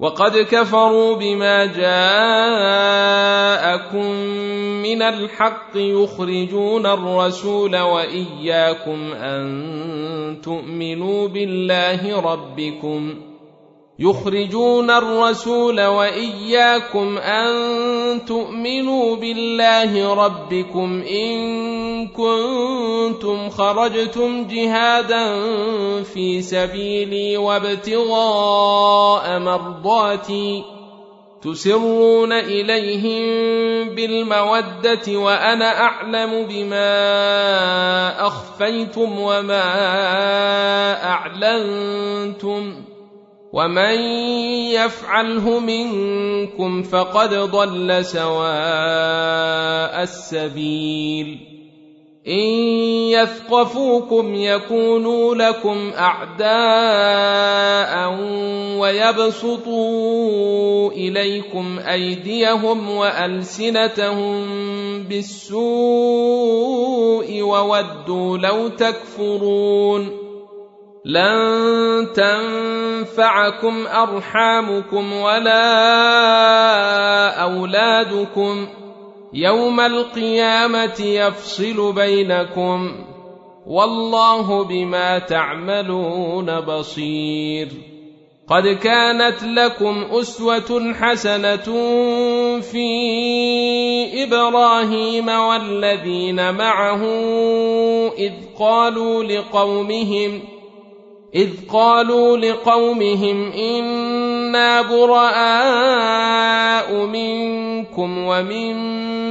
وقد كفروا بما جاءكم من الحق يخرجون الرسول وإياكم أن تؤمنوا بالله ربكم يخرجون الرسول وإياكم أن تؤمنوا بالله ربكم إن كنتم خرجتم جهادا في سبيلي وابتغاء مرضاتي تسرون إليهم بالمودة وأنا أعلم بما أخفيتم وما أعلنتم ومن يفعله منكم فقد ضل سواء السبيل ان يثقفوكم يكونوا لكم اعداء ويبسطوا اليكم ايديهم والسنتهم بالسوء وودوا لو تكفرون لن تنفعكم ارحامكم ولا اولادكم يوم القيامة يفصل بينكم والله بما تعملون بصير. قد كانت لكم أسوة حسنة في إبراهيم والذين معه إذ قالوا لقومهم إذ قالوا لقومهم إنا براء منكم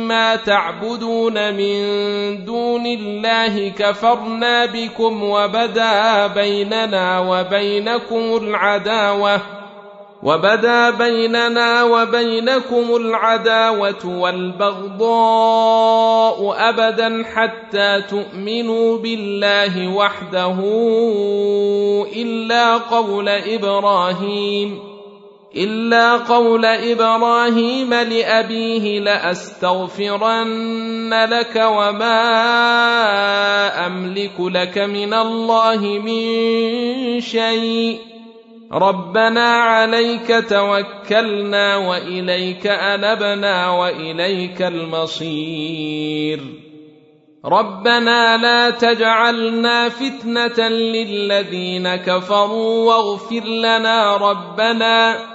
ومما تعبدون من دون الله كفرنا بكم وبدا بيننا وبينكم العداوة وبدا بيننا وبينكم العداوة والبغضاء أبدا حتى تؤمنوا بالله وحده إلا قول إبراهيم إلا قول إبراهيم لأبيه لأستغفرن لك وما أملك لك من الله من شيء. ربنا عليك توكلنا وإليك أنبنا وإليك المصير. ربنا لا تجعلنا فتنة للذين كفروا واغفر لنا ربنا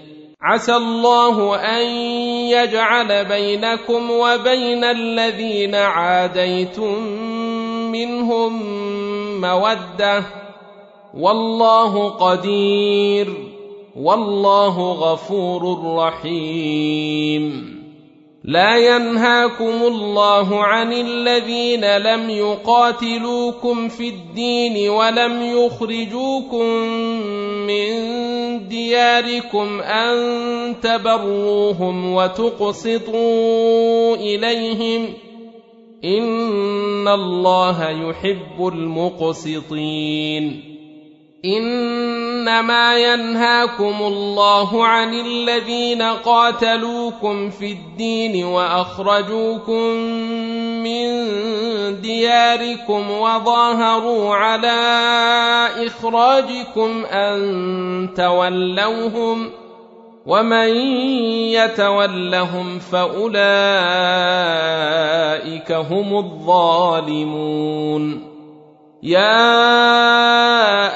عسى الله أن يجعل بينكم وبين الذين عاديتم منهم مودة. والله قدير. والله غفور رحيم. لا ينهاكم الله عن الذين لم يقاتلوكم في الدين ولم يخرجوكم من دياركم أن تبروهم وتقسطوا إليهم إن الله يحب المقسطين. إنما ينهاكم الله عن الذين قاتلوكم في الدين وأخرجوكم من دياركم وظاهروا على إخراجكم أن تولوهم ومن يتولهم فأولئك هم الظالمون. يا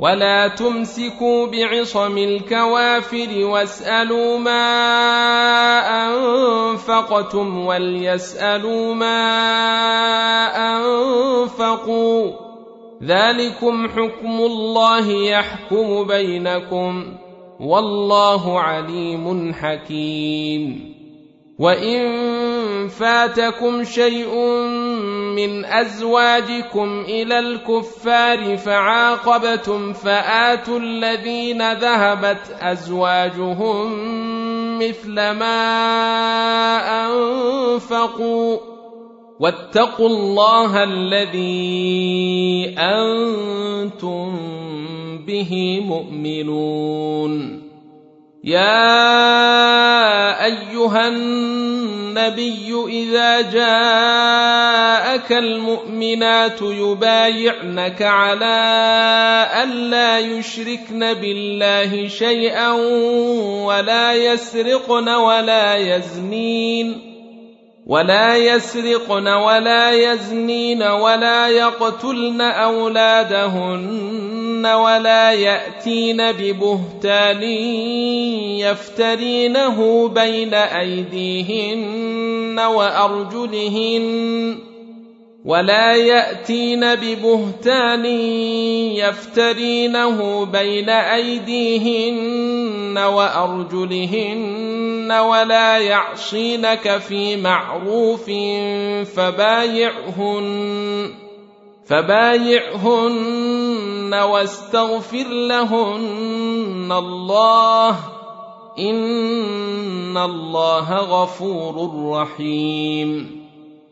ولا تمسكوا بعصم الكوافر واسالوا ما انفقتم وليسالوا ما انفقوا ذلكم حكم الله يحكم بينكم والله عليم حكيم وان فاتكم شيء من أزواجكم إلى الكفار فعاقبتم فآتوا الذين ذهبت أزواجهم مثل ما أنفقوا واتقوا الله الذي أنتم به مؤمنون. يا أيها النبي إذا جاءك المؤمنات يبايعنك على الا يشركن بالله شيئا ولا يسرقن ولا يزنين. ولا يسرقن ولا يزنين ولا يقتلن أولادهن ولا يأتين ببهتان يفترينه بين أيديهن وأرجلهن ولا يأتين ببهتان يفترينه بين أيديهن وأرجلهن ولا يعصينك في معروف فبايعهن فبايعهن واستغفر لهن الله إن الله غفور رحيم.